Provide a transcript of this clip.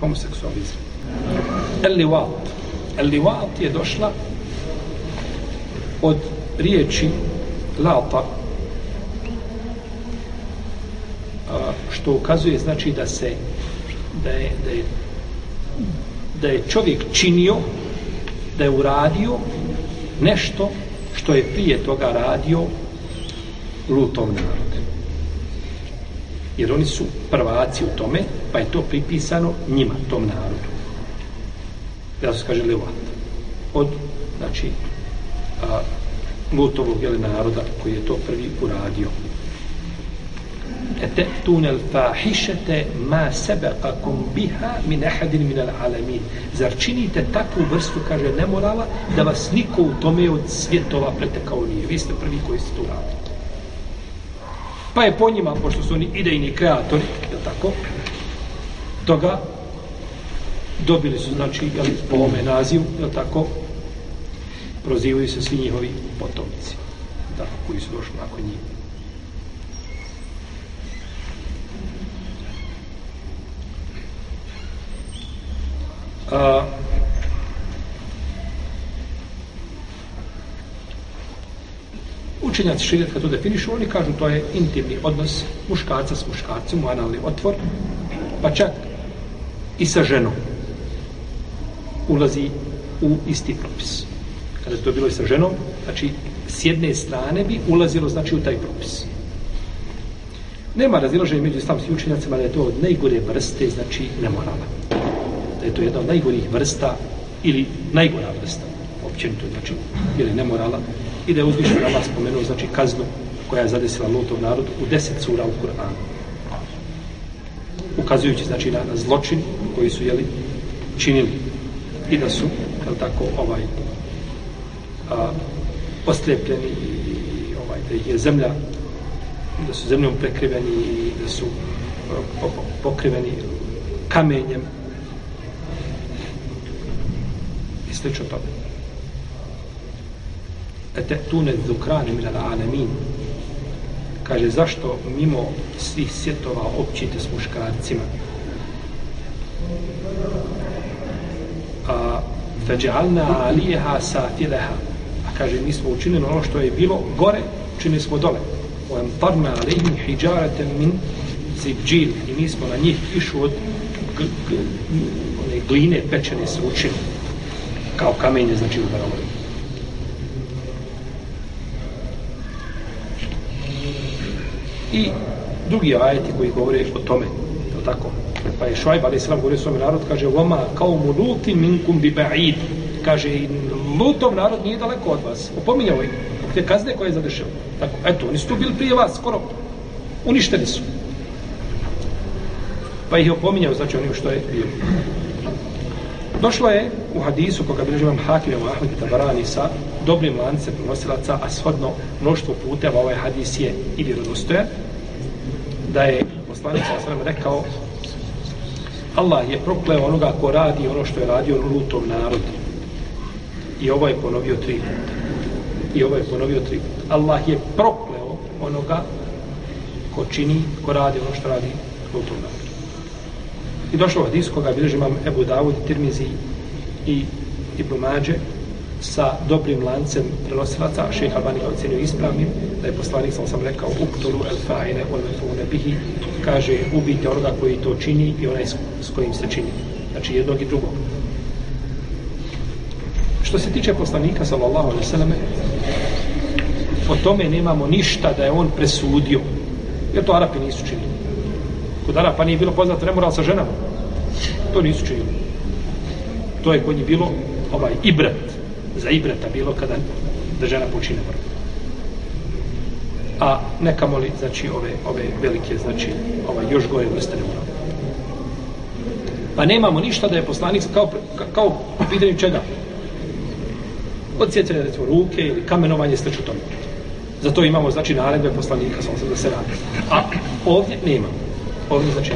homoseksualizam. El-Liwat. El-Liwat je došla od riječi lata što ukazuje znači da se da je, da je da je čovjek činio da je uradio nešto što je prije toga radio lutom narodu. Jer oni su prvaci u tome, pa je to pripisano njima, tom narodu. Ja se kaže Levat. Od, znači, a, lutovog jeli, naroda koji je to prvi uradio. Etetun el fahišete ma sebekakum biha min ehadin min al alamin. Zar činite takvu vrstu, kaže, nemorala, da vas niko u tome od svjetova pretekao nije. Vi ste prvi koji ste to uradili. Pa je po njima, pošto su oni idejni kreatori, je tako, toga dobili su, znači, jel, po ovome nazivu, je tako, prozivaju se svi njihovi potomci, tako, koji su došli nakon njih. A, učenjaci širijat kad to definišu, oni kažu to je intimni odnos muškarca s muškarcem u analni otvor, pa čak i sa ženom ulazi u isti propis. Kada je to bilo i sa ženom, znači s jedne strane bi ulazilo znači u taj propis. Nema razilaženja među islamskim učenjacima da je to od najgore vrste, znači nemorala. Da je to jedna od najgorih vrsta ili najgora vrsta, općenito, znači, ili nemorala, i da je uzvišen Allah spomenuo, znači, kaznu koja je zadesila Lutov narod u deset sura u Kur'anu. Ukazujući, znači, na, na zločin koji su, jeli, činili i da su, jel tako, ovaj, a, ostlepljeni i ovaj, da ih je zemlja, da su zemljom prekriveni i da su a, pokriveni kamenjem i slično tome etetune zukrane min al kaže zašto mimo svih svjetova općite s muškarcima? A feđalna alijeha safileha. A kaže mi smo učinili ono što je bilo gore učinili smo dole. U emtarna alihim hijjarete min zibđil i mi smo na njih kišu od one gline pečene sručine kao kamenje znači u i drugi ajeti koji govore o tome je tako? Pa je Šuajb ali islam govorio svome narod kaže vama kao mu luti minkum bi ba'id. Kaže lutov narod nije daleko od vas. Opominjao je te kazne koje je zadešao tako eto oni su tu bili prije vas skoro. Uništeni su. Pa ih je opominjao znači onim što je bilo. Došlo je u hadisu koga bilježi vam Hakim i Ahmed i Tabarani sa dobrim lance prenosilaca, a shodno mnoštvo puteva ovaj hadis je i vjerodostoje, da je poslanik sa rekao Allah je prokleo onoga ko radi ono što je radio lutom narod. I ovo je ponovio tri I ovo je ponovio tri Allah je prokleo onoga ko čini, ko radi ono što radi lutom narodu. I došlo od hadis koga bilježi imam Ebu Davud, Tirmizi i Ibn Mađe sa dobrim lancem prenosilaca, a šeha Albani ga ocenio ispravnim, da je poslanik, sam sam rekao, uktolu el fa'ine ol mefune bihi, kaže, ubijte onoga koji to čini i onaj s kojim se čini. Znači, jednog i drugog. Što se tiče poslanika, sallallahu alaihi sallam, o tome nemamo ništa da je on presudio, jer to Arapi nisu činili. Kod Arapa nije bilo poznato nemoral sa ženama. To nisu činili. To je kod njih bilo ovaj ibrat Za ibreta bilo kada da žena počine moral. A neka moli, znači, ove, ove velike, znači, ova još gore vrste nemoral. Pa nemamo ništa da je poslanik kao, kao pitanju čega? Od recimo, ruke ili kamenovanje, slično tome. Zato imamo, znači, naredbe poslanika, sam se da se radi. A ovdje nemamo ovdje znači